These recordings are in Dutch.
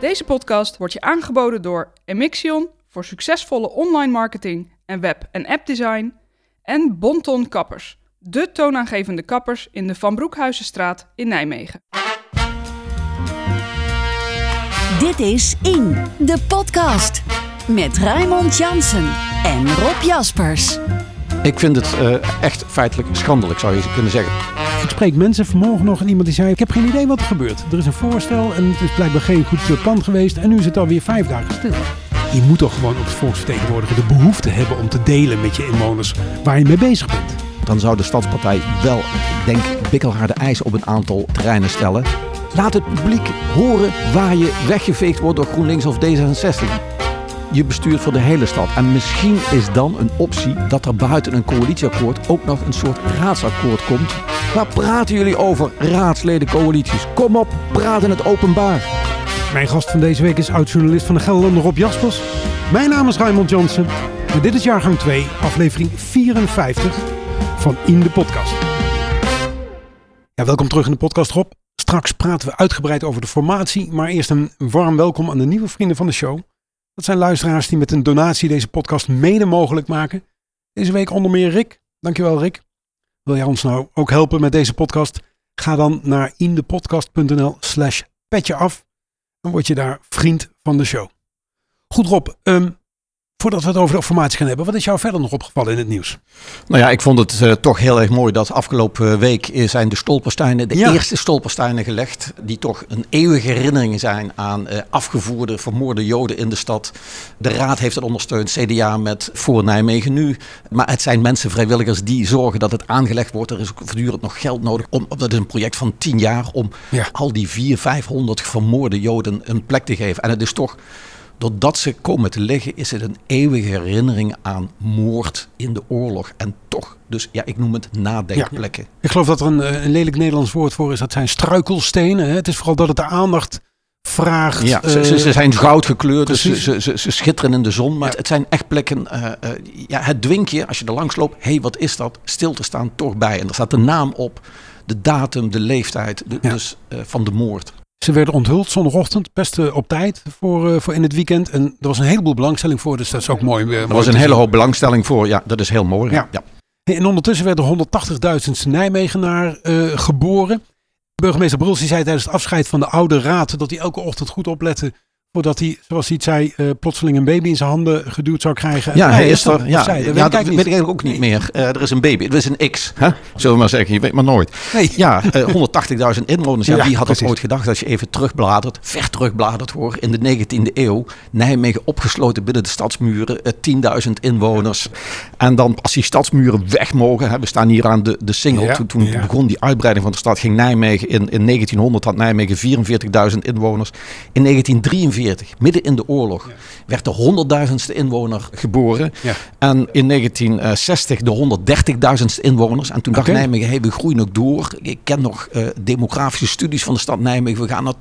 Deze podcast wordt je aangeboden door Emixion voor succesvolle online marketing en web- en appdesign en Bonton Kappers, de toonaangevende kappers in de Van Broekhuizenstraat in Nijmegen. Dit is In, de podcast. Met Raymond Jansen en Rob Jaspers. Ik vind het eh, echt feitelijk schandelijk, zou je kunnen zeggen. Ik spreek mensen vanmorgen nog en iemand die zei: Ik heb geen idee wat er gebeurt. Er is een voorstel en het is blijkbaar geen goed eh, plan geweest. En nu is het alweer vijf dagen stil. Je moet toch gewoon als volksvertegenwoordiger de behoefte hebben om te delen met je inwoners waar je mee bezig bent. Dan zou de Stadspartij wel, ik denk, bikkelharde eisen op een aantal terreinen stellen. Laat het publiek horen waar je weggeveegd wordt door GroenLinks of D66. Je bestuurt voor de hele stad. En misschien is dan een optie dat er buiten een coalitieakkoord ook nog een soort raadsakkoord komt. Waar praten jullie over, raadsleden coalities? Kom op, praat in het openbaar. Mijn gast van deze week is oud-journalist van de Gelderlander Rob Jaspers. Mijn naam is Raymond Jansen. En dit is jaargang 2, aflevering 54 van In de Podcast. Ja, welkom terug in de podcast, Rob. Straks praten we uitgebreid over de formatie. Maar eerst een warm welkom aan de nieuwe vrienden van de show. Dat zijn luisteraars die met een donatie deze podcast mede mogelijk maken. Deze week onder meer Rick. Dankjewel Rick. Wil jij ons nou ook helpen met deze podcast? Ga dan naar indepodcast.nl slash petje af. Dan word je daar vriend van de show. Goed Rob, um, Voordat we het over de formatie gaan hebben, wat is jou verder nog opgevallen in het nieuws? Nou ja, ik vond het uh, toch heel erg mooi dat afgelopen week zijn de stolpersteinen, de ja. eerste stolpersteinen gelegd, die toch een eeuwige herinnering zijn aan uh, afgevoerde, vermoorde Joden in de stad. De Raad heeft het ondersteund, CDA met voor Nijmegen nu. Maar het zijn mensen, vrijwilligers, die zorgen dat het aangelegd wordt. Er is ook voortdurend nog geld nodig. Om, dat is een project van tien jaar om ja. al die 400, 500 vermoorde Joden een plek te geven. En het is toch doordat ze komen te liggen, is het een eeuwige herinnering aan moord in de oorlog. En toch, dus ja, ik noem het nadenkplekken. Ja, ik geloof dat er een, eh, een, lelijk Nederlands woord voor is. Dat zijn struikelstenen. Hè? Het is vooral dat het de aandacht vraagt. Ja, ze, ze, ze zijn goud gekleurd, dus ze, ze, ze, schitteren in de zon. Maar ja. het zijn echt plekken, uh, uh, ja, het dwingt je, als je er langs loopt, hé, hey, wat is dat? Stil te staan toch bij. En er staat de naam op, de datum, de leeftijd, de, ja. dus uh, van de moord. Ze werden onthuld zondagochtend, best op tijd voor, uh, voor in het weekend. En er was een heleboel belangstelling voor, dus dat is ook mooi. Uh, er was een hele hoop belangstelling voor, ja, dat is heel mooi. Ja. ja. En ondertussen werden 180.000 Nijmegenaar geboren. Burgemeester Bruls zei tijdens het afscheid van de oude raad dat hij elke ochtend goed oplette Voordat hij, zoals hij het zei, uh, plotseling een baby in zijn handen geduwd zou krijgen. Ja, hij is er. Ja, dat, ja, weet, dat ik weet ik eigenlijk ook niet meer. Uh, er is een baby. Het is een X, hè? zullen we maar zeggen. Je weet maar nooit. Nee. Ja, uh, 180.000 inwoners. Ja, ja wie had precies. het ooit gedacht als je even terugbladert, ver terugbladert hoor, in de 19e eeuw. Nijmegen opgesloten binnen de stadsmuren, 10.000 inwoners. En dan als die stadsmuren weg mogen, hè, we staan hier aan de, de Singel. Ja, toen, toen begon die uitbreiding van de stad, ging Nijmegen in, in 1900 had Nijmegen 44.000 inwoners. In 1943 midden in de oorlog, werd de honderdduizendste inwoner geboren. Ja. En in 1960 de 130.000ste inwoners. En toen dacht okay. Nijmegen, hey, we groeien ook door. Ik ken nog uh, demografische studies van de stad Nijmegen. We gaan naar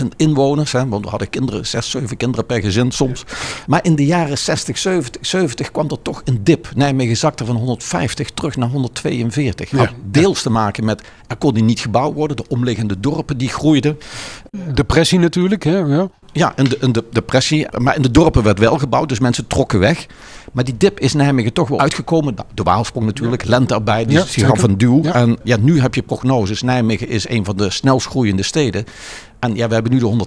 230.000 inwoners. Hè, want we hadden kinderen, zes, zeven kinderen per gezin soms. Maar in de jaren 60, 70, 70 kwam er toch een dip. Nijmegen zakte van 150 terug naar 142. Ja. Had deels te maken met, er kon die niet gebouwd worden. De omliggende dorpen die groeiden. Depressie natuurlijk, hè? Ja. Ja, en de, de depressie. Maar in de dorpen werd wel gebouwd, dus mensen trokken weg. Maar die dip is Nijmegen toch wel uitgekomen. De Waalsprong natuurlijk, ja. erbij, dus ja, die gaf een duw. Ja. En ja, nu heb je prognoses. Nijmegen is een van de snelst groeiende steden. En ja, we hebben nu de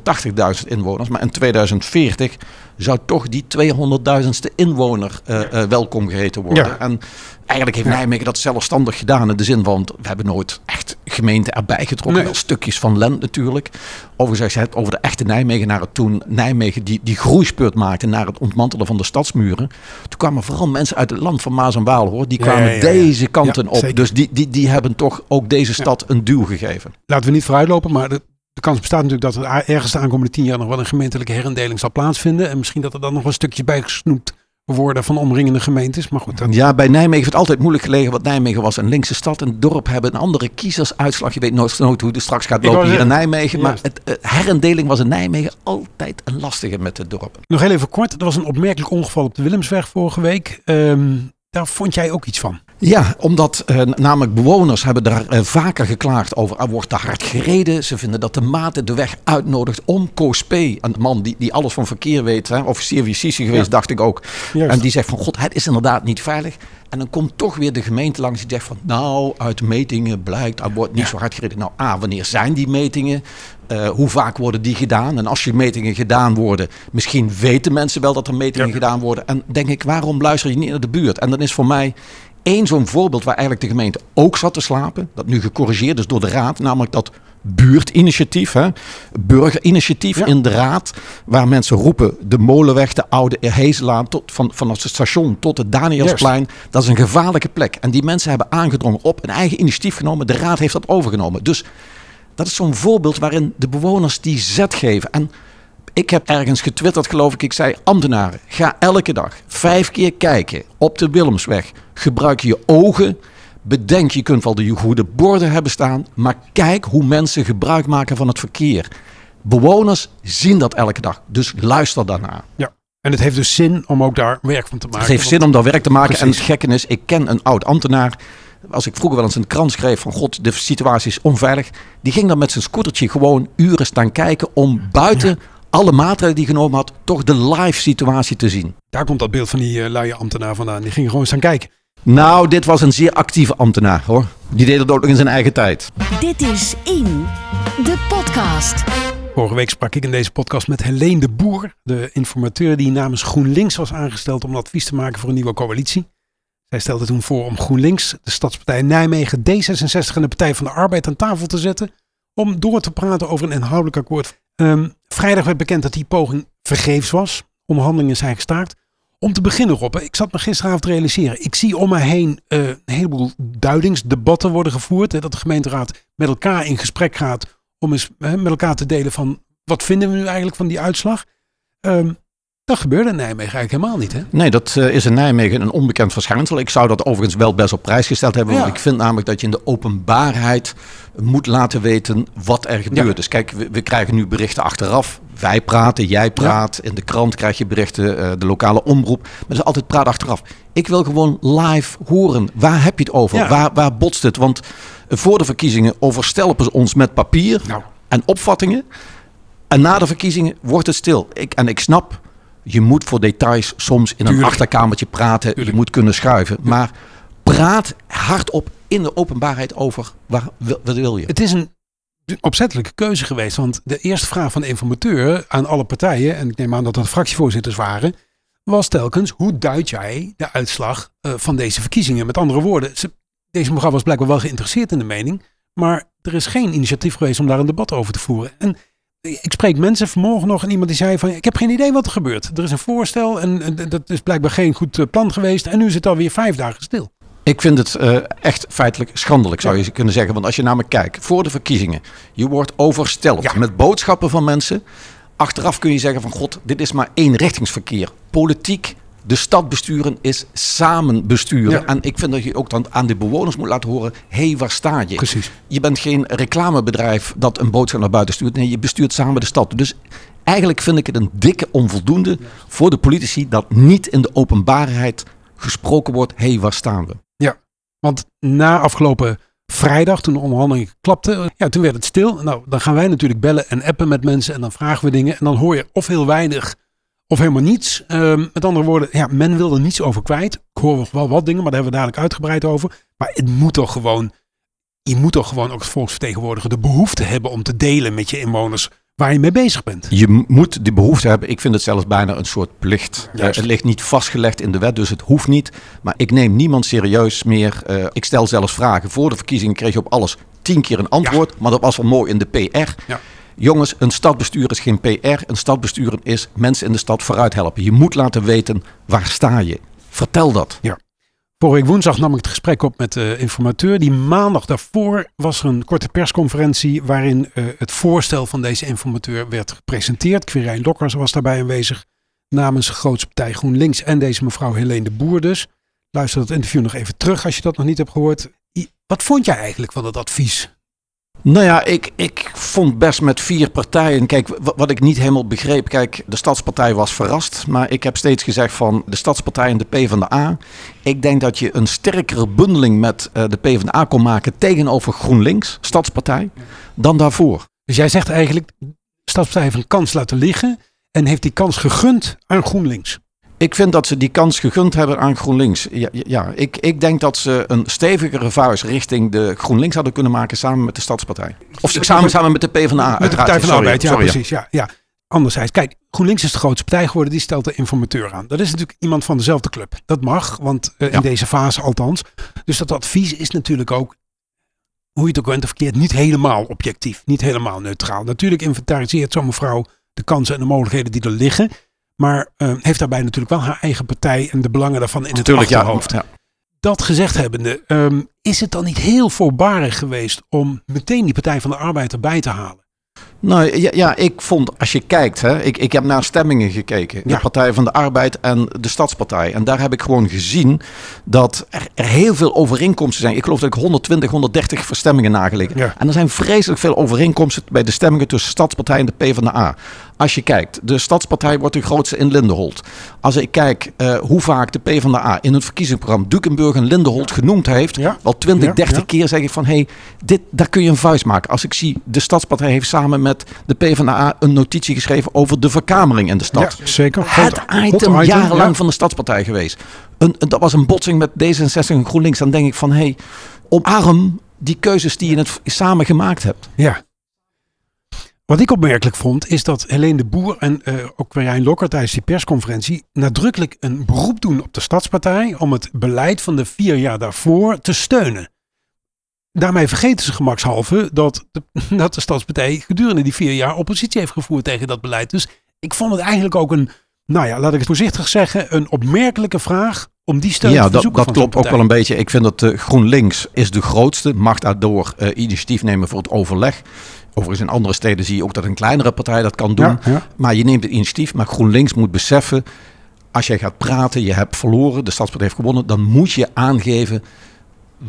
180.000 inwoners. Maar in 2040 zou toch die 200.000ste inwoner uh, uh, welkom geheten worden. Ja. En eigenlijk heeft. Nijmegen dat zelfstandig gedaan. In de zin van, we hebben nooit echt gemeenten erbij getrokken. Nee. Wel stukjes van Lent natuurlijk. Overigens, je hebt over de echte Nijmegenaren toen Nijmegen die, die groeispurt maakte naar het ontmantelen van de stadsmuren. Toen kwamen vooral mensen uit het land van Maas en Waal hoor. Die kwamen ja, ja, deze kanten op. Zeker. Dus die, die, die hebben toch ook deze stad een duw gegeven. Laten we niet vooruitlopen, maar de, de kans bestaat natuurlijk dat er ergens de aankomende tien jaar nog wel een gemeentelijke herindeling zal plaatsvinden. En misschien dat er dan nog een stukje bij gesnoept worden van omringende gemeentes. Maar goed, dat... Ja, bij Nijmegen heeft het altijd moeilijk gelegen. Want Nijmegen was een linkse stad. En het dorp hebben een andere kiezersuitslag. Je weet nooit, nooit hoe het straks gaat lopen hier in Nijmegen. Maar het, het, herindeling was in Nijmegen altijd een lastige met het dorp. Nog heel even kort. Er was een opmerkelijk ongeval op de Willemsweg vorige week. Um, daar vond jij ook iets van? Ja, omdat uh, namelijk bewoners hebben daar uh, vaker geklaagd over. Er wordt te hard gereden. Ze vinden dat de maat de weg uitnodigt om Koos P. Een man die, die alles van verkeer weet. Hè, officier justitie geweest, ja. dacht ik ook. Juist. En die zegt van god, het is inderdaad niet veilig. En dan komt toch weer de gemeente langs die zegt van nou, uit metingen blijkt, er wordt niet ja. zo hard gereden. Nou, A, wanneer zijn die metingen? Uh, hoe vaak worden die gedaan? En als je metingen gedaan worden, misschien weten mensen wel dat er metingen ja. gedaan worden. En denk ik, waarom luister je niet naar de buurt? En dan is voor mij één zo'n voorbeeld waar eigenlijk de gemeente ook zat te slapen. Dat nu gecorrigeerd is door de raad. Namelijk dat buurtinitiatief, hè, burgerinitiatief ja. in de raad. Waar mensen roepen de molenweg, de oude Hezelaan, tot, van, vanaf het station tot het Danielsplein. Yes. Dat is een gevaarlijke plek. En die mensen hebben aangedrongen op een eigen initiatief genomen. De raad heeft dat overgenomen. Dus dat is zo'n voorbeeld waarin de bewoners die zet geven. En ik heb ergens getwitterd, geloof ik. Ik zei: ambtenaren, ga elke dag vijf keer kijken op de Willemsweg. Gebruik je ogen. Bedenk, je kunt wel de goede borden hebben staan. Maar kijk hoe mensen gebruik maken van het verkeer. Bewoners zien dat elke dag. Dus luister daarna. Ja. En het heeft dus zin om ook daar werk van te maken. Het heeft zin om daar werk te maken. Precies. En het gekke is, ik ken een oud ambtenaar als ik vroeger wel eens een krant schreef van god, de situatie is onveilig. Die ging dan met zijn scootertje gewoon uren staan kijken om buiten alle maatregelen die genomen had, toch de live situatie te zien. Daar komt dat beeld van die uh, luie ambtenaar vandaan. Die ging gewoon staan kijken. Nou, dit was een zeer actieve ambtenaar hoor. Die deed het ook nog in zijn eigen tijd. Dit is In, de podcast. Vorige week sprak ik in deze podcast met Helene de Boer, de informateur die namens GroenLinks was aangesteld om advies te maken voor een nieuwe coalitie. Zij stelde toen voor om GroenLinks, de Stadspartij Nijmegen, D66 en de Partij van de Arbeid aan tafel te zetten om door te praten over een inhoudelijk akkoord. Um, vrijdag werd bekend dat die poging vergeefs was. Onderhandelingen zijn gestaakt. Om te beginnen, Rob, ik zat me gisteravond te realiseren. Ik zie om me heen uh, een heleboel duidingsdebatten worden gevoerd. Hè, dat de gemeenteraad met elkaar in gesprek gaat om eens hè, met elkaar te delen van wat vinden we nu eigenlijk van die uitslag. Um, dat gebeurde in Nijmegen eigenlijk helemaal niet, hè? Nee, dat uh, is in Nijmegen een onbekend verschijnsel. Ik zou dat overigens wel best op prijs gesteld hebben. Ja. Want ik vind namelijk dat je in de openbaarheid moet laten weten wat er gebeurt. Ja. Dus kijk, we, we, krijgen nu berichten achteraf. Wij praten, jij praat. Ja. In de krant krijg je berichten, uh, de lokale omroep. Maar dat is altijd praat achteraf. Ik wil gewoon live horen. Waar heb je het over? Waar, waar botst het? Want voor de verkiezingen overstelpen ze ons met papier nou. en opvattingen. En na de verkiezingen wordt het stil. Ik, en ik snap je moet voor details soms in een achterkamertje praten. Tuurlijk. Je moet kunnen schuiven. Maar praat hardop in de openbaarheid over wat wil je. Het is een opzettelijke keuze geweest. Want de eerste vraag van de informateur aan alle partijen, en ik neem aan dat dat fractievoorzitters waren, was telkens: hoe duid jij de uitslag uh, van deze verkiezingen? Met andere woorden, ze, deze mevrouw was blijkbaar wel geïnteresseerd in de mening, maar er is geen initiatief geweest om daar een debat over te voeren. En ik spreek mensen vanmorgen nog en iemand die zei van ik heb geen idee wat er gebeurt. Er is een voorstel en, en dat is blijkbaar geen goed eh, plan geweest en nu is het alweer vijf dagen stil. Ik vind het uh, echt feitelijk schandelijk, zou je kunnen zeggen. Want als je naar me kijkt, voor de verkiezingen, je wordt oversteld ja. met boodschappen van mensen. Achteraf kun je zeggen van god, dit is maar één richtingsverkeer. Politiek de stad besturen is samen besturen. Ja. En ik vind dat je ook dan aan de bewoners moet laten horen: hé, hey, waar sta je? Precies. Je bent geen reclamebedrijf dat een boodschap naar buiten stuurt. Nee, je bestuurt samen de stad. Dus eigenlijk vind ik het een dikke onvoldoende voor de politici dat niet in de openbaarheid gesproken wordt: hé, hey, waar staan we? Want na afgelopen vrijdag, toen de onderhandeling klapte, ja, toen werd het stil. Nou, dan gaan wij natuurlijk bellen en appen met mensen en dan vragen we dingen. En dan hoor je of heel weinig of helemaal niets. Um, met andere woorden, ja, men wil er niets over kwijt. Ik hoor wel wat dingen, maar daar hebben we dadelijk uitgebreid over. Maar het moet toch gewoon, je moet toch gewoon ook als volksvertegenwoordiger de behoefte hebben om te delen met je inwoners waar je mee bezig bent. Je moet die behoefte hebben. Ik vind het zelfs bijna een soort plicht. Uh, het ligt niet vastgelegd in de wet, dus het hoeft niet. Maar ik neem niemand serieus meer. Uh, ik stel zelfs vragen. Voor de verkiezingen kreeg je op alles tien keer een antwoord. Ja. Maar dat was wel mooi in de PR. Ja. Jongens, een stadbestuur is geen PR. Een stadbestuur is mensen in de stad vooruit helpen. Je moet laten weten waar sta je. Vertel dat. Ja. Vorige woensdag nam ik het gesprek op met de informateur. Die maandag daarvoor was er een korte persconferentie waarin uh, het voorstel van deze informateur werd gepresenteerd. Quirijn Lokkers was daarbij aanwezig namens de grootste partij GroenLinks en deze mevrouw Helene de Boer dus. Luister dat interview nog even terug als je dat nog niet hebt gehoord. Wat vond jij eigenlijk van dat advies? Nou ja, ik, ik vond best met vier partijen. Kijk, wat ik niet helemaal begreep. Kijk, de Stadspartij was verrast. Maar ik heb steeds gezegd van de Stadspartij en de PvdA. Ik denk dat je een sterkere bundeling met uh, de PvdA kon maken tegenover GroenLinks, Stadspartij, dan daarvoor. Dus jij zegt eigenlijk, Stadspartij heeft een kans laten liggen en heeft die kans gegund aan GroenLinks. Ik vind dat ze die kans gegund hebben aan GroenLinks. Ja, ja ik, ik denk dat ze een stevigere vuist richting de GroenLinks hadden kunnen maken samen met de Stadspartij. Of samen, samen met de PvdA, uiteraard. De Partij van de Arbeid, ja, precies. Ja, ja. Anderzijds, kijk, GroenLinks is de grootste partij geworden. Die stelt de informateur aan. Dat is natuurlijk iemand van dezelfde club. Dat mag, want uh, in deze fase althans. Dus dat advies is natuurlijk ook, hoe je het ook bent of verkeerd, niet helemaal objectief. Niet helemaal neutraal. Natuurlijk inventariseert zo'n mevrouw de kansen en de mogelijkheden die er liggen. Maar uh, heeft daarbij natuurlijk wel haar eigen partij en de belangen daarvan in het achterhoofd. Ja, Dat gezegd hebbende, um, is het dan niet heel voorbarig geweest om meteen die Partij van de Arbeid erbij te halen? Nou ja, ja, ik vond, als je kijkt, hè, ik, ik heb naar stemmingen gekeken. De Partij van de Arbeid en de Stadspartij. En daar heb ik gewoon gezien dat er, er heel veel overeenkomsten zijn. Ik geloof dat ik 120, 130 verstemmingen nageleken. Ja. En er zijn vreselijk veel overeenkomsten bij de stemmingen tussen Stadspartij en de PvdA. Als je kijkt, de Stadspartij wordt de grootste in Lindenholt. Als ik kijk uh, hoe vaak de PvdA in het verkiezingsprogramma Dukenburg en Lindenholt genoemd heeft, ja. wel 20, 30 keer zeg ik van hé, hey, dit, daar kun je een vuist maken. Als ik zie, de Stadspartij heeft samen met de PvdA een notitie geschreven over de verkamering in de stad. Ja, zeker. Het item, jarenlang van de Stadspartij geweest. Een, dat was een botsing met D66 en GroenLinks. Dan denk ik van hé, hey, omarm die keuzes die je het samen gemaakt hebt. Ja. Wat ik opmerkelijk vond, is dat Helene de Boer en uh, ook Marijn Lokker tijdens die persconferentie nadrukkelijk een beroep doen op de Stadspartij om het beleid van de vier jaar daarvoor te steunen. Daarmee vergeten ze gemakshalve dat de, dat de Stadspartij gedurende die vier jaar oppositie heeft gevoerd tegen dat beleid. Dus ik vond het eigenlijk ook een, nou ja, laat ik het voorzichtig zeggen, een opmerkelijke vraag om die steun ja, te Ja, dat klopt ook wel een beetje. Ik vind dat uh, GroenLinks is de grootste, mag daardoor uh, initiatief nemen voor het overleg. Overigens in andere steden zie je ook dat een kleinere partij dat kan doen. Maar je neemt het initiatief. Maar GroenLinks moet beseffen, als jij gaat praten, je hebt verloren, de Stadspartij heeft gewonnen, dan moet je aangeven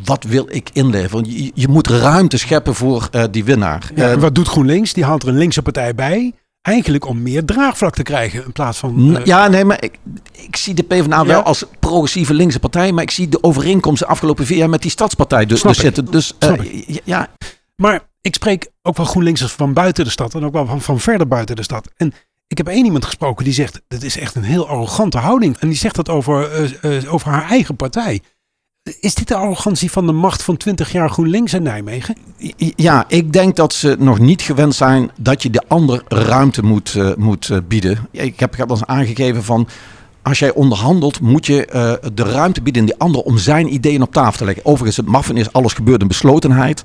wat wil ik inleveren? Je, je moet ruimte scheppen voor uh, die winnaar. Ja, uh, wat doet GroenLinks? Die haalt er een linkse partij bij. Eigenlijk om meer draagvlak te krijgen in plaats van... Uh... Ja, nee, maar ik, ik zie de PvdA ja. wel als progressieve linkse partij. Maar ik zie de overeenkomsten afgelopen vier jaar met die stadspartij dus, dus zitten. Dus ja. Maar ik spreek ook wel GroenLinksers van buiten de stad en ook wel van, van verder buiten de stad. En ik heb één iemand gesproken die zegt, dat is echt een heel arrogante houding. En die zegt dat over, uh, uh, over haar eigen partij. Is dit de arrogantie van de macht van 20 jaar GroenLinks in Nijmegen? Ja, ik denk dat ze nog niet gewend zijn dat je de ander ruimte moet, uh, moet bieden. Ik heb, ik heb al aangegeven van als jij onderhandelt, moet je de ruimte bieden in die ander om zijn ideeën op tafel te leggen. Overigens, het maffen is alles gebeurt in beslotenheid.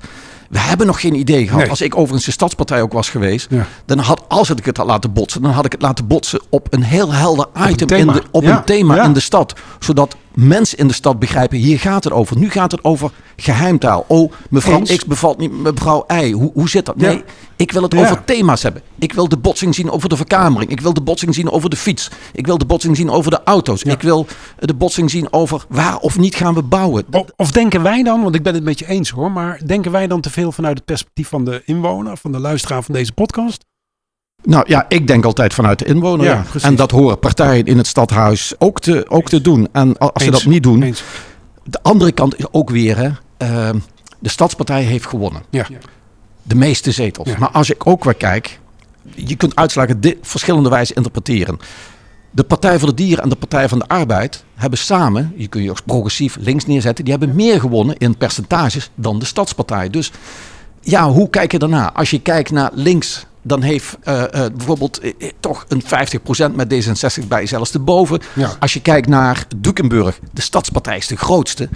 We hebben nog geen idee gehad. Nee. Als ik overigens de stadspartij ook was geweest, ja. dan had, als ik het had laten botsen, dan had ik het laten botsen op een heel helder item in de, op ja. een thema in de stad. Zodat mensen in de stad begrijpen, hier gaat het over. Nu gaat het over geheimtaal. Oh, mevrouw Eens. X bevalt niet, mevrouw Y. Hoe, hoe zit dat? Nee, ik wil het over thema's hebben. Ik wil de botsing zien over de verkamering. Ik wil de botsing zien over de fiets. Ik wil de botsing zien over de auto's. Ik wil de botsing zien over waar of niet gaan we bouwen. Of, of denken wij dan, want ik ben het met je eens hoor, maar denken wij dan te veel vanuit het perspectief van de inwoner, van de luisteraar van deze podcast? Nou ja, ik denk altijd vanuit de inwoner. Ja, ja. En dat horen partijen in het stadhuis ook te, ook te doen. En als Eens. ze dat niet doen. Eens. De andere kant is ook weer, hè, uh, de Stadspartij heeft gewonnen. Ja. De meeste zetels. Ja. Maar als ik ook weer kijk, je kunt uitslagen op verschillende wijze interpreteren. De Partij voor de Dieren en de Partij van de Arbeid hebben samen, je kunt je ook progressief links neerzetten, die hebben meer gewonnen in percentages dan de Stadspartij. Dus ja, hoe kijk je daarna? Als je kijkt naar links dan heeft uh, uh, bijvoorbeeld uh, toch een 50% met D66 bij zelfs te boven. Ja. Als je kijkt naar Dukenburg, de stadspartij is de grootste.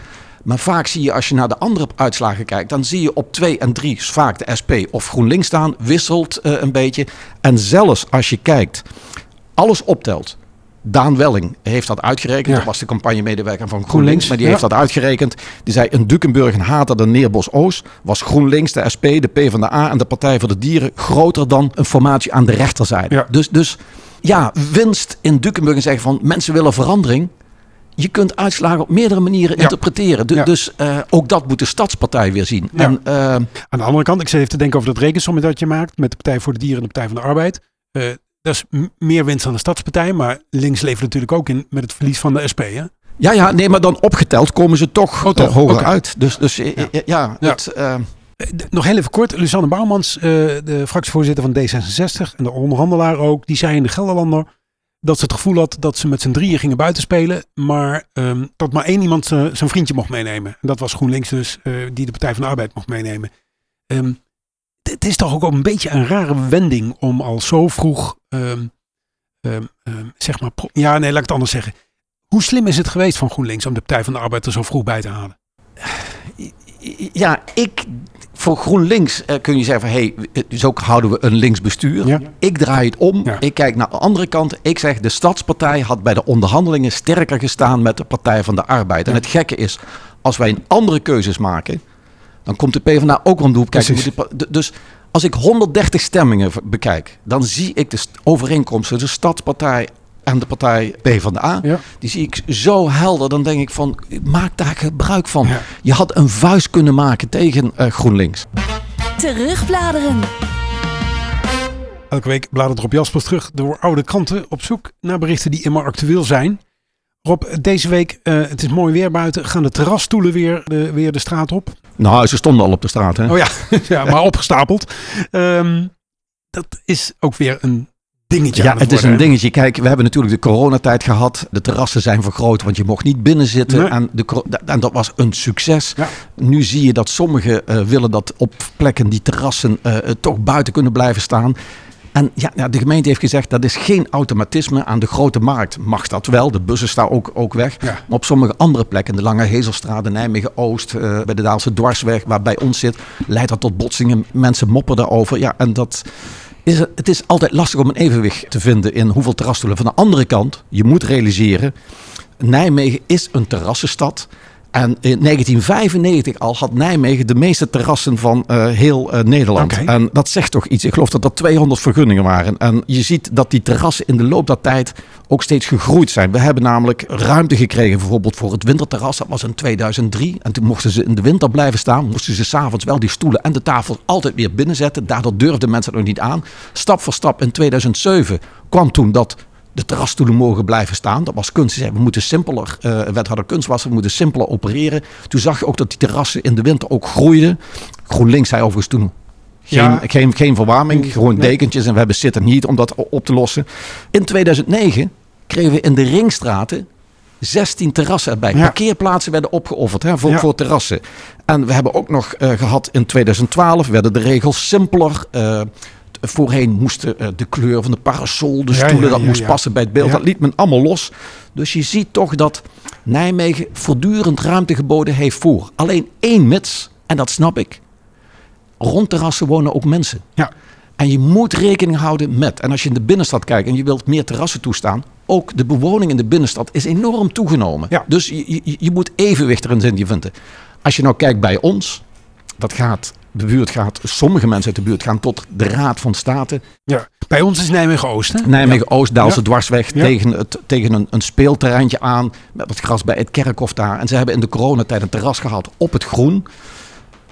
Maar vaak zie je als je naar de andere uitslagen kijkt, dan zie je op 2 en 3 vaak de SP of GroenLinks staan, wisselt een beetje. En zelfs als je kijkt, alles optelt, Daan Welling heeft dat uitgerekend. Ja. Dat was de campagnemedewerker van GroenLinks. Maar die ja. heeft dat uitgerekend. Die zei in Dukenburg en Hater de Neerbos Oost was GroenLinks, de SP, de PvdA en de Partij voor de Dieren groter dan een formatie aan de rechterzijde. Ja. Dus, dus ja, winst in Dukenburg en zeggen van mensen willen verandering. je kunt uitslagen op meerdere manieren interpreteren. Dus uh, ook dat moet de Stadspartij weer zien. En, uh, Aan de andere kant, ik zit even te denken over dat rekensommetje dat je maakt met de Partij voor de Dieren en de Partij van de Arbeid. Uh, dat is meer winst dan de Stadspartij, maar links levert natuurlijk ook in met het verlies van de SP. Hè? Ja, ja, nee, maar dan opgeteld komen ze toch, oh, toch hoger uit. Dus, dus ja, ja, Het, nog heel even kort, Lusanne Bouwmans, de fractievoorzitter van D66 en de onderhandelaar ook, die zei in de Gelderlander dat ze het gevoel had dat ze met z'n drieën gingen buitenspelen. Maar um, dat maar één iemand zijn vriendje mocht meenemen. En dat was GroenLinks dus, die de Partij van de Arbeid mocht meenemen. Um, het is toch ook een beetje een rare wending om al zo vroeg, um, zeg maar, ja nee, laat ik het anders zeggen. Hoe slim is het geweest van GroenLinks om de Partij van de Arbeid er zo vroeg bij te halen? Ja, ik voor GroenLinks uh, kun je zeggen van hé, hey, zo houden we een linksbestuur. Ja. Ik draai het om. Ik kijk naar de andere kant. Ik zeg de Stadspartij had bij de onderhandelingen sterker gestaan met de Partij van de Arbeid. En het gekke is, als wij een andere keuzes maken, dan komt de PvdA ook om de hoek kijken. Dus als ik 130 stemmingen bekijk, dan zie ik de overeenkomsten. De Stadspartij en de partij P van de A. Die zie ik zo helder. Dan denk ik van, maak daar gebruik van. Je had een vuist kunnen maken tegen uh, GroenLinks. Terugbladeren. Elke week bladert Rob Jaspers terug door oude kranten op zoek naar berichten die immer actueel zijn. Rob, deze week, uh, het is mooi weer buiten, gaan de terrasstoelen weer de, weer de straat op? Nou, ze stonden al op de straat, hè? Oh ja, ja maar opgestapeld. Um, dat is ook weer een dingetje. Ja, het, is een dingetje. Kijk, we hebben natuurlijk de coronatijd gehad. De terrassen zijn vergroot, want je mocht niet binnen zitten. En, de, en dat was een succes. Nu zie je dat sommigen uh, willen dat op plekken die terrassen uh, toch buiten kunnen blijven staan. En ja, de gemeente heeft gezegd dat is geen automatisme. Aan de grote markt mag dat wel. De bussen staan ook, ook weg. Maar op sommige andere plekken, de Lange Hezelstraat, de Nijmegen-Oost, uh, bij de Daalse Dwarsweg, waar bij ons zit, leidt dat tot botsingen. Mensen moppen daarover. Ja, en dat is het, is altijd lastig om een evenwicht te vinden in hoeveel terrasstoelen. Van de andere kant, je moet realiseren, Nijmegen is een terrassenstad. En in 1995 al had Nijmegen de meeste terrassen van uh, heel uh, Nederland. Okay. En dat zegt toch iets. Ik geloof dat er 200 vergunningen waren. En je ziet dat die terrassen in de loop der tijd ook steeds gegroeid zijn. We hebben namelijk ruimte gekregen bijvoorbeeld voor het winterterras. Dat was in 2003. En toen mochten ze in de winter blijven staan. Moesten ze s'avonds wel die stoelen en de tafel altijd weer binnenzetten. Daardoor durfden mensen het nog niet aan. Stap voor stap in 2007 kwam toen dat de terrasstoelen mogen blijven staan. Dat was kunst. We moeten simpeler, uh, wethouder kunst we moeten simpeler opereren. Toen zag je ook dat die terrassen in de winter ook groeiden. GroenLinks zei overigens toen geen, geen, geen verwarming, gewoon dekentjes. En we hebben zitten niet om dat op te lossen. In 2009 kregen we in de ringstraten 16 terrassen erbij. Parkeerplaatsen werden opgeofferd hè, voor, voor terrassen. En we hebben ook nog uh, gehad in 2012 werden de regels simpeler. Uh, Voorheen moesten uh, de kleur van de parasol, de stoelen, dat moest passen bij het beeld. Dat liet men allemaal los. Dus je ziet toch dat Nijmegen voortdurend ruimte geboden heeft voor. Alleen één mits, en dat snap ik. Rond terrassen wonen ook mensen. Ja. En je moet rekening houden met, en als je in de binnenstad kijkt en je wilt meer terrassen toestaan, ook de bewoning in de binnenstad is enorm toegenomen. Ja. Dus je, je, je moet evenwicht erin vinden. Als je nou kijkt bij ons, dat gaat de buurt gaat, sommige mensen uit de buurt gaan tot de Raad van State. Ja, bij ons is Nijmegen-Oost. Nijmegen-Oost, Daalse ja. dwarsweg, tegen, het, tegen een, een speelterreintje aan. Met wat gras bij het kerkhof daar. En ze hebben in de coronatijd een terras gehad op het groen.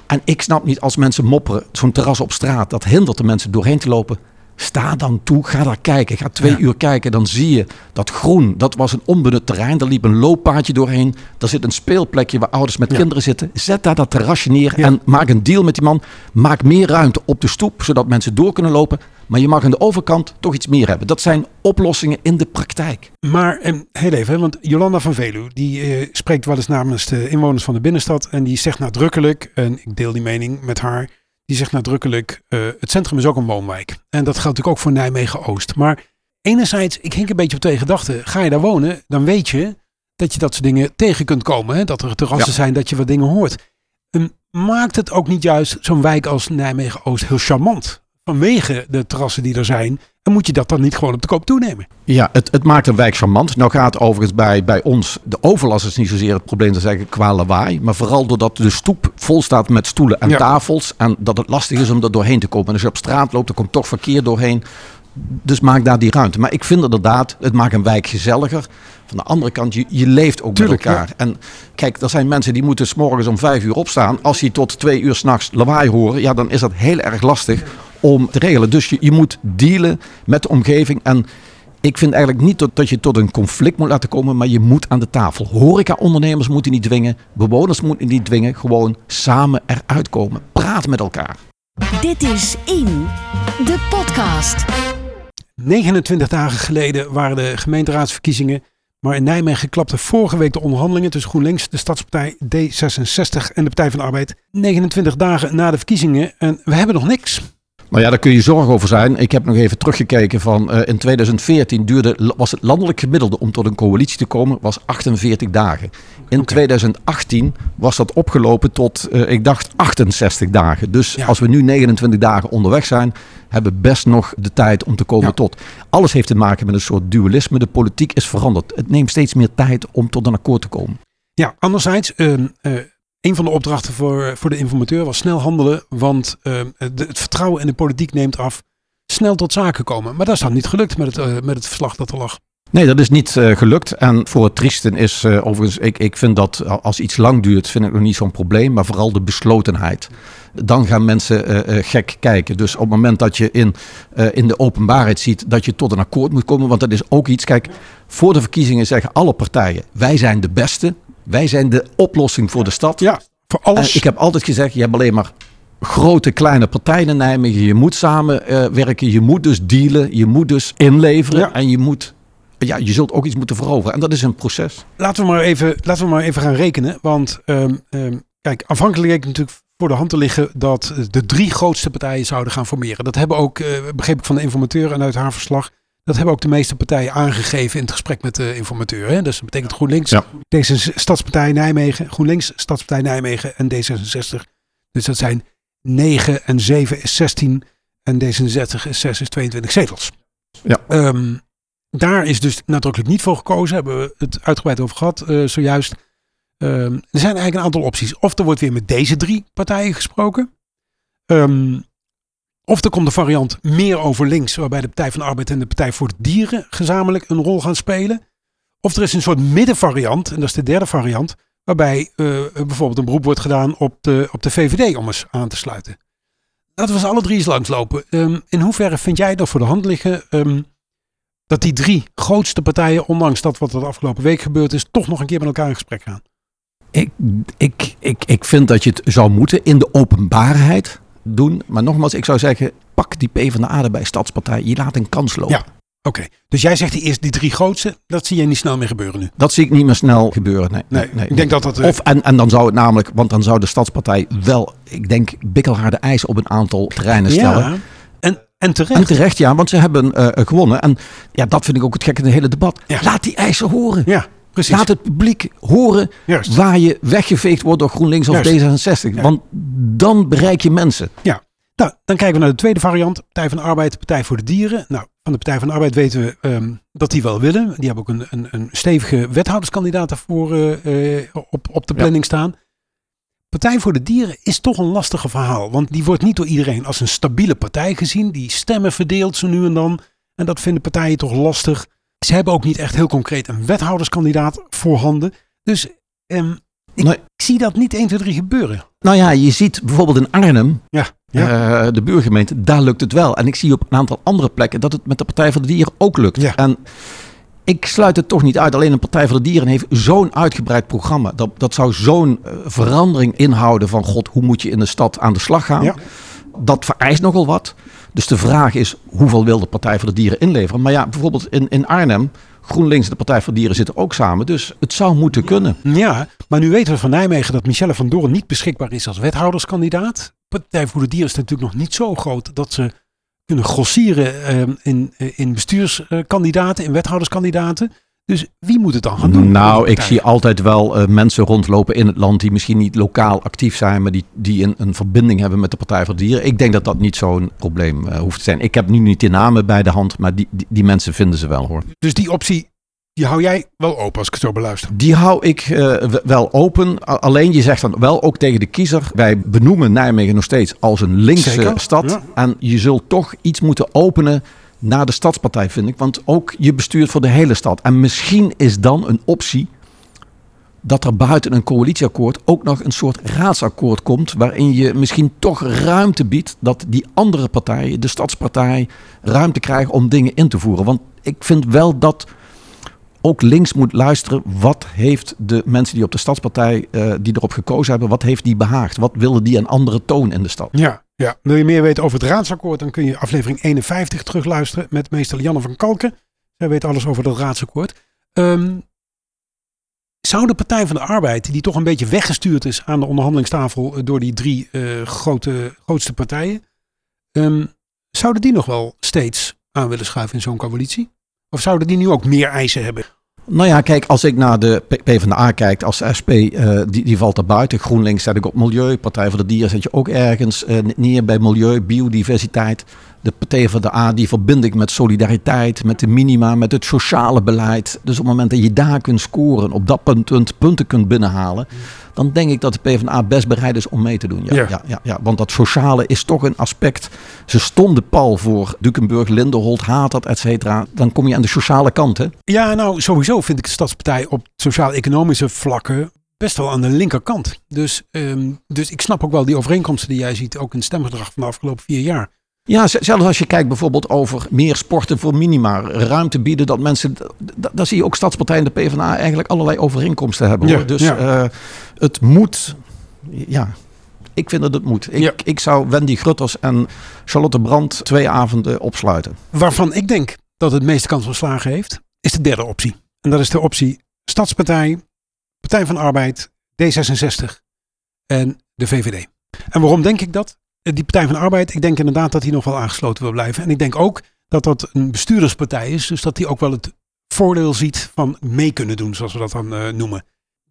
En ik snap niet als mensen mopperen, zo'n terras op straat, dat hindert de mensen doorheen te lopen. Sta dan toe, ga daar kijken. Ga twee uur kijken, dan zie je dat groen, dat was een onbenut terrein. Daar liep een looppaadje doorheen. Daar zit een speelplekje waar ouders met kinderen zitten. Zet daar dat terrasje neer en maak een deal met die man. Maak meer ruimte op de stoep, zodat mensen door kunnen lopen. Maar je mag aan de overkant toch iets meer hebben. Dat zijn oplossingen in de praktijk. Maar en, heel even, want Jolanda van Velu, die eh, spreekt wel eens namens de inwoners van de binnenstad. En die zegt nadrukkelijk, en ik deel die mening met haar die zegt nadrukkelijk, uh, het centrum is ook een woonwijk. En dat geldt natuurlijk ook voor Nijmegen-Oost. Maar enerzijds, ik hink een beetje op twee gedachten. Ga je daar wonen, dan weet je dat je dat soort dingen tegen kunt komen. Hè? Dat er terrassen zijn, dat je wat dingen hoort. En maakt het ook niet juist zo'n wijk als Nijmegen-Oost heel charmant? Vanwege de terrassen die er zijn moet je dat dan niet gewoon op de koop toenemen. Ja, het, het maakt een wijk charmant. Nou gaat overigens bij, bij ons, de overlast is niet zozeer het probleem, dat zeggen qua lawaai. Maar vooral doordat de stoep vol staat met stoelen en tafels. En dat het lastig is om er doorheen te komen. En als je op straat loopt, dan komt toch verkeer doorheen. dus maak daar die ruimte. Maar ik vind inderdaad, het maakt een wijk gezelliger. Van de andere kant, je, je leeft ook met elkaar. En kijk, er zijn mensen die moeten s morgens om vijf uur opstaan. Als die tot twee uur s'nachts lawaai horen, ja, dan is dat heel erg lastig om te regelen. Dus je, je moet dealen met de omgeving. En ik vind eigenlijk niet dat, dat je tot een conflict moet laten komen, maar je moet aan de tafel. Horeca-ondernemers moeten niet dwingen, bewoners moeten niet dwingen. Gewoon samen eruit komen. Praat met elkaar. Dit is In, de podcast. 29 dagen geleden waren de gemeenteraadsverkiezingen. Maar in Nijmegen klapte vorige week de onderhandelingen tussen GroenLinks, de Stadspartij D66 en de Partij van de Arbeid. 29 dagen na de verkiezingen en we hebben nog niks. Nou ja, daar kun je zorgen over zijn. Ik heb nog even teruggekeken van uh, in 2014 duurde, was het landelijk gemiddelde om tot een coalitie te komen, was 48 dagen. In 2018 was dat opgelopen tot, uh, ik dacht, 68 dagen. Dus ja. als we nu 29 dagen onderweg zijn, hebben we best nog de tijd om te komen ja. tot. Alles heeft te maken met een soort dualisme. De politiek is veranderd. Het neemt steeds meer tijd om tot een akkoord te komen. Ja, anderzijds, uh, een van de opdrachten voor, voor de informateur was snel handelen, want de, het vertrouwen in de politiek neemt af. Snel tot zaken komen. Maar dat is dan niet gelukt met het, uh, met het verslag dat er lag. Nee, dat is niet uh, gelukt. En voor het triesten is overigens, ik, ik vind dat als iets lang duurt, vind ik nog niet zo'n probleem. Maar vooral de beslotenheid. Dan gaan mensen gek kijken. Dus op het moment dat je in, in de openbaarheid ziet dat je tot een akkoord moet komen. Want dat is ook iets. Kijk, voor de verkiezingen zeggen alle partijen: wij zijn de beste. Wij zijn de oplossing voor de stad. Ja, voor alles. En ik heb altijd gezegd, je hebt alleen maar grote, kleine partijen in Nijmegen. Je moet samenwerken, uh, je moet dus dealen, je moet dus inleveren. Ja. En je moet, ja, je zult ook iets moeten veroveren. En dat is een proces. Laten we maar even, laten we maar even gaan rekenen. Want um, um, kijk, afhankelijk leek natuurlijk voor de hand te liggen dat de drie grootste partijen zouden gaan formeren. Dat hebben ook, uh, begreep ik van de informateur en uit haar verslag, dat hebben ook de meeste partijen aangegeven in het gesprek met de informateur. Hè? Dus dat betekent GroenLinks, ja. deze Stadspartij Nijmegen, GroenLinks, Stadspartij Nijmegen en D66. Dus dat zijn 9 en 7 is 16 en D66 is 6 is 22 zetels. Ja. Um, daar is dus nadrukkelijk niet voor gekozen. Hebben we het uitgebreid over gehad uh, zojuist. Um, er zijn eigenlijk een aantal opties. Of er wordt weer met deze drie partijen gesproken. Um, of er komt de variant meer over links, waarbij de Partij van de Arbeid en de Partij voor de Dieren gezamenlijk een rol gaan spelen. Of er is een soort middenvariant, en dat is de derde variant, waarbij uh, bijvoorbeeld een beroep wordt gedaan op de, op de VVD om eens aan te sluiten. Laten we eens alle drie eens langslopen. Um, in hoeverre vind jij dat voor de hand liggen um, dat die drie grootste partijen, ondanks dat wat er de afgelopen week gebeurd is, toch nog een keer met elkaar in gesprek gaan? Ik, ik, ik, ik vind dat je het zou moeten in de openbaarheid doen. Maar nogmaals, ik zou zeggen, pak die P van de A bij Stadspartij. Je laat een kans lopen. Ja. Oké, okay. dus jij zegt die eerst die drie grootste, dat zie je niet snel meer gebeuren nu? Dat zie ik niet meer snel gebeuren, nee. nee, nee ik denk dat dat... Uh... Of, en, en dan zou het namelijk, want dan zou de Stadspartij wel, ik denk, bikkelharde eis op een aantal terreinen stellen. Ja. En, en terecht. En terecht, ja, want ze hebben uh, gewonnen. En ja, dat vind ik ook het gekke in het hele debat. Ja. Laat die eisen horen. Ja. Precies. Laat het publiek horen Juist. waar je weggeveegd wordt door GroenLinks of Juist. D66. Ja. Want dan bereik je mensen. Ja. Nou, dan kijken we naar de tweede variant. Partij van de Arbeid, Partij voor de Dieren. Nou, van de Partij van de Arbeid weten we um, dat die wel willen. Die hebben ook een, een, een stevige wethouderskandidaat daarvoor uh, op, op de planning ja. staan. Partij voor de Dieren is toch een lastige verhaal. Want die wordt niet door iedereen als een stabiele partij gezien. Die stemmen verdeelt zo nu en dan. En dat vinden partijen toch lastig. Ze hebben ook niet echt heel concreet een wethouderskandidaat voorhanden. Dus um, ik nee. zie dat niet 1, 2, 3 gebeuren. Nou ja, je ziet bijvoorbeeld in Arnhem, ja, ja. Uh, de buurgemeente, daar lukt het wel. En ik zie op een aantal andere plekken dat het met de Partij voor de Dieren ook lukt. Ja. En ik sluit het toch niet uit. Alleen een Partij voor de Dieren heeft zo'n uitgebreid programma. Dat, dat zou zo'n uh, verandering inhouden van god, hoe moet je in de stad aan de slag gaan? Dat vereist nogal wat. Dus de vraag is, hoeveel wil de Partij voor de Dieren inleveren? Maar ja, bijvoorbeeld in, in Arnhem, GroenLinks en de Partij voor de Dieren zitten ook samen. Dus het zou moeten kunnen. Ja, maar nu weten we van Nijmegen dat Michelle van Doorn niet beschikbaar is als wethouderskandidaat. Partij voor de Dieren is natuurlijk nog niet zo groot dat ze kunnen grossieren uh, in, in bestuurskandidaten, in wethouderskandidaten. Dus wie moet het dan gaan doen? Nou, ik zie altijd wel uh, mensen rondlopen in het land die misschien niet lokaal actief zijn, maar die, die een, een verbinding hebben met de Partij voor Dieren. Ik denk dat dat niet zo'n probleem uh, hoeft te zijn. Ik heb nu niet de namen bij de hand, maar die, die, die mensen vinden ze wel hoor. Dus die optie die hou jij wel open als ik het zo beluister? Die hou ik uh, wel open. Alleen je zegt dan wel ook tegen de kiezer. Wij benoemen Nijmegen nog steeds als een linkse Zeker? stad. Ja. En je zult toch iets moeten openen naar de stadspartij, vind ik. Want ook je bestuurt voor de hele stad. En misschien is dan een optie dat er buiten een coalitieakkoord ook nog een soort raadsakkoord komt. Waarin je misschien toch ruimte biedt dat die andere partijen, de stadspartij, ruimte krijgen om dingen in te voeren. Want ik vind wel dat ook links moet luisteren. Wat heeft de mensen die op de stadspartij uh, die erop gekozen hebben, wat heeft die behaagd? Wat willen die een andere toon in de stad? Ja, ja. Wil je meer weten over het raadsakkoord, dan kun je aflevering 51 terugluisteren met meester Janne van Kalken. Zij weet alles over dat raadsakkoord. Um, zou de Partij van de Arbeid, die toch een beetje weggestuurd is aan de onderhandelingstafel eh, door die drie uh, grote, grootste partijen, um, zouden die nog wel steeds aan willen schuiven in zo'n coalitie? Of zouden die nu ook meer eisen hebben? Nou ja, kijk, als ik naar de PvdA kijk, als SP, uh, die, die valt er buiten. GroenLinks zet ik op milieu. Partij voor de Dieren zet je ook ergens uh, neer bij milieu, biodiversiteit. De Partij van de A, die verbind ik met solidariteit, met de minima, met het sociale beleid. Dus op het moment dat je daar kunt scoren, op dat punt punten kunt binnenhalen dan denk ik dat de PvdA best bereid is om mee te doen. Ja, ja. ja, ja, Want dat sociale is toch een aspect. Ze stonden pal voor Dukenburg, Linderholt, Hatert, et cetera. Dan kom je aan de sociale kant, hè? Ja, nou sowieso vind ik de Stadspartij op sociaal-economische vlakken best wel aan de linkerkant. Dus, um, dus ik snap ook wel die overeenkomsten die jij ziet, ook in het stemgedrag van de afgelopen vier jaar. Ja, zelfs als je kijkt bijvoorbeeld over meer sporten voor minima, ruimte bieden dat mensen, daar zie je ook Stadspartij en de PvdA eigenlijk allerlei overeenkomsten hebben. Hoor. dus uh, het moet, ja, ik vind dat het moet. Ik, ik zou Wendy Grutters en Charlotte Brandt twee avonden opsluiten. Waarvan ik denk dat het meeste kans van slagen heeft, is de derde optie. En dat is de optie Stadspartij, Partij van Arbeid, D66 en de VVD. En waarom denk ik dat? Die Partij van de Arbeid, ik denk inderdaad dat hij nog wel aangesloten wil blijven. En ik denk ook dat dat een bestuurderspartij is. Dus dat hij ook wel het voordeel ziet van mee kunnen doen, zoals we dat dan uh, noemen.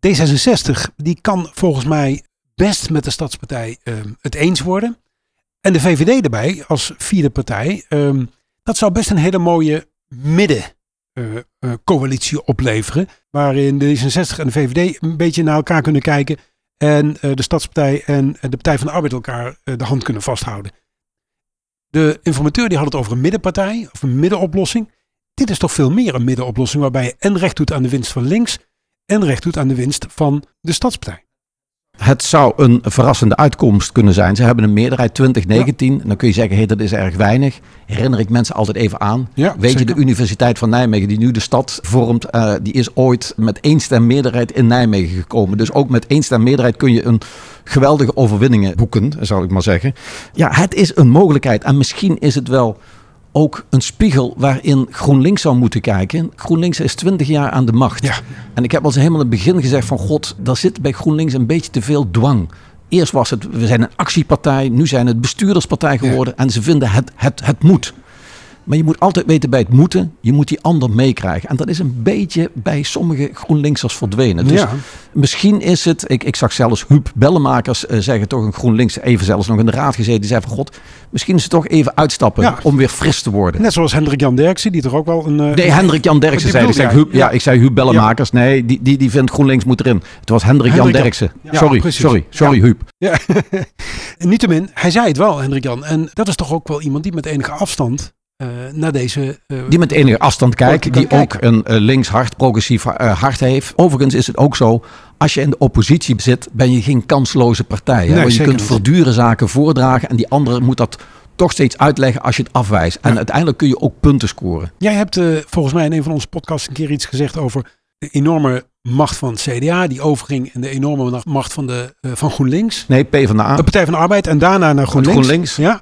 D66, die kan volgens mij best met de Stadspartij uh, het eens worden. En de VVD erbij als vierde partij. Uh, dat zou best een hele mooie middencoalitie uh, opleveren. Waarin de D66 en de VVD een beetje naar elkaar kunnen kijken. En uh, de Stadspartij en de Partij van de Arbeid elkaar uh, de hand kunnen vasthouden. De informateur die had het over een middenpartij, of een middenoplossing. Dit is toch veel meer een middenoplossing waarbij je en recht doet aan de winst van links en recht doet aan de winst van de Stadspartij. Het zou een verrassende uitkomst kunnen zijn. Ze hebben een meerderheid 2019. Ja. Dan kun je zeggen, hey, dat is erg weinig. Herinner ik mensen altijd even aan. Ja, Weet zeker. je, de Universiteit van Nijmegen, die nu de stad vormt, uh, die is ooit met één stem meerderheid in Nijmegen gekomen. Dus ook met één stem meerderheid kun je een geweldige overwinningen boeken, zou ik maar zeggen. Ja, het is een mogelijkheid. En misschien is het wel ook een spiegel waarin GroenLinks zou moeten kijken. GroenLinks is 20 jaar aan de macht. Ja. En ik heb al helemaal in het begin gezegd van god, daar zit bij GroenLinks een beetje te veel dwang. Eerst was het, we zijn een actiepartij, nu zijn het bestuurderspartij geworden en ze vinden het, het, het moet. Maar je moet altijd weten bij het moeten, je moet die ander meekrijgen. En dat is een beetje bij sommige GroenLinksers verdwenen. Dus misschien is het, ik, ik zag zelfs Huub Bellemakers uh, zeggen, toch een GroenLinks, even zelfs nog in de raad gezeten, die zei van god, misschien is het toch even uitstappen om weer fris te worden. Net zoals Hendrik Jan Derksen, die toch ook wel een... Uh, nee, Hendrik Jan Derksen zei, ik, zei Huub, ja. ik zei Huub Bellemakers, nee, die, die, die vindt GroenLinks moet erin. Het was Hendrik, Hendrik Jan Derksen. sorry, sorry, sorry Huub. Ja. Niettemin, hij zei het wel, Hendrik Jan. En dat is toch ook wel iemand die met enige afstand uh, naar deze. Uh, die met enige afstand kijkt, die ook een uh, links hart, progressief hart heeft. Overigens is het ook zo. Als je in de oppositie zit, ben je geen kansloze partij. Nee, je kunt voortdurend zaken voordragen en die andere moet dat toch steeds uitleggen als je het afwijst. En uiteindelijk kun je ook punten scoren. Jij hebt volgens mij in een van onze podcasts een keer iets gezegd over de enorme macht van het CDA, die overging in de enorme macht van, de, van GroenLinks. Nee, P van de A. De Partij van de Arbeid en daarna naar GroenLinks. GroenLinks. Ja.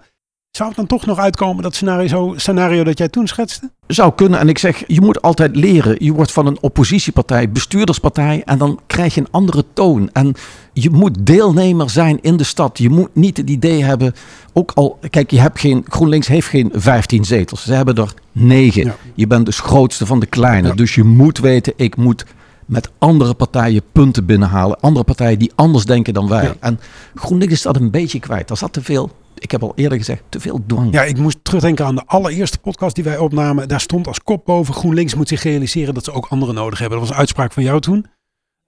Zou het dan toch nog uitkomen, dat scenario, scenario dat jij toen schetste? Zou kunnen. En ik zeg, je moet altijd leren. Je wordt van een oppositiepartij, bestuurderspartij. En dan krijg je een andere toon. En je moet deelnemer zijn in de stad. Je moet niet het idee hebben. Ook al, kijk, je hebt geen, GroenLinks heeft geen 15 zetels. Ze hebben er 9. Je bent dus grootste van de kleine. Dus je moet weten, ik moet met andere partijen punten binnenhalen. Andere partijen die anders denken dan wij. En GroenLinks is dat een beetje kwijt. Daar zat te veel ik heb al eerder gezegd, te veel dwang. Ja, ik moest terugdenken aan de allereerste podcast die wij opnamen. Daar stond als kop boven: GroenLinks moet zich realiseren dat ze ook anderen nodig hebben. Dat was een uitspraak van jou toen.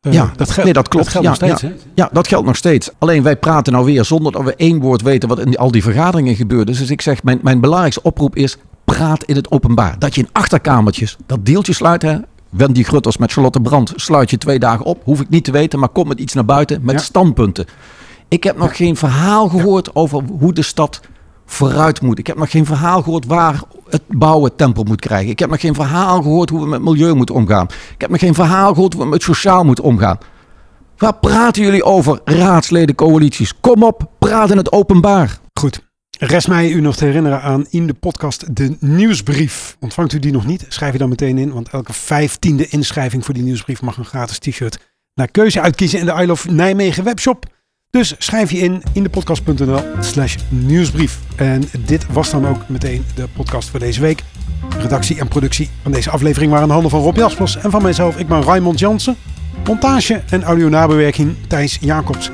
Uh, ja, dat, geldt, nee, dat klopt. Dat geldt ja, nog steeds. Ja, ja, dat geldt nog steeds. Alleen wij praten nou weer zonder dat we één woord weten wat in al die vergaderingen gebeurde. Dus ik zeg, mijn, mijn belangrijkste oproep is: praat in het openbaar. Dat je in achterkamertjes dat deeltje sluit. Hè? Wendy Grutters met Charlotte Brandt sluit je twee dagen op. Hoef ik niet te weten, maar kom met iets naar buiten met standpunten. Ik heb nog geen verhaal gehoord over hoe de stad vooruit moet. Ik heb nog geen verhaal gehoord waar het bouwen tempo moet krijgen. Ik heb nog geen verhaal gehoord hoe we met milieu moeten omgaan. Ik heb nog geen verhaal gehoord hoe we met sociaal moeten omgaan. Waar praten jullie over, raadsleden, coalities? Kom op, praat in het openbaar. Goed. Rest mij u nog te herinneren aan in de podcast de nieuwsbrief. Ontvangt u die nog niet? Schrijf je dan meteen in, want elke vijftiende inschrijving voor die nieuwsbrief mag een gratis t-shirt naar keuze uitkiezen in de I Love Nijmegen webshop. Dus schrijf je in in de podcast.nl slash nieuwsbrief. En dit was dan ook meteen de podcast voor deze week. Redactie en productie van deze aflevering waren handen van Rob Jaspers en van mijzelf. Ik ben Raymond Jansen. Montage en audio nabewerking Thijs Jacobs.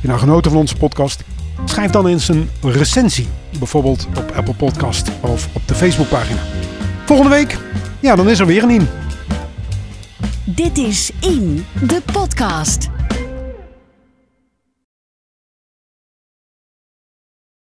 Je nou genoten van onze podcast? Schrijf dan eens een recensie. Bijvoorbeeld op Apple Podcast of op de Facebookpagina. Volgende week, ja, dan is er weer een in. Dit is In, de podcast.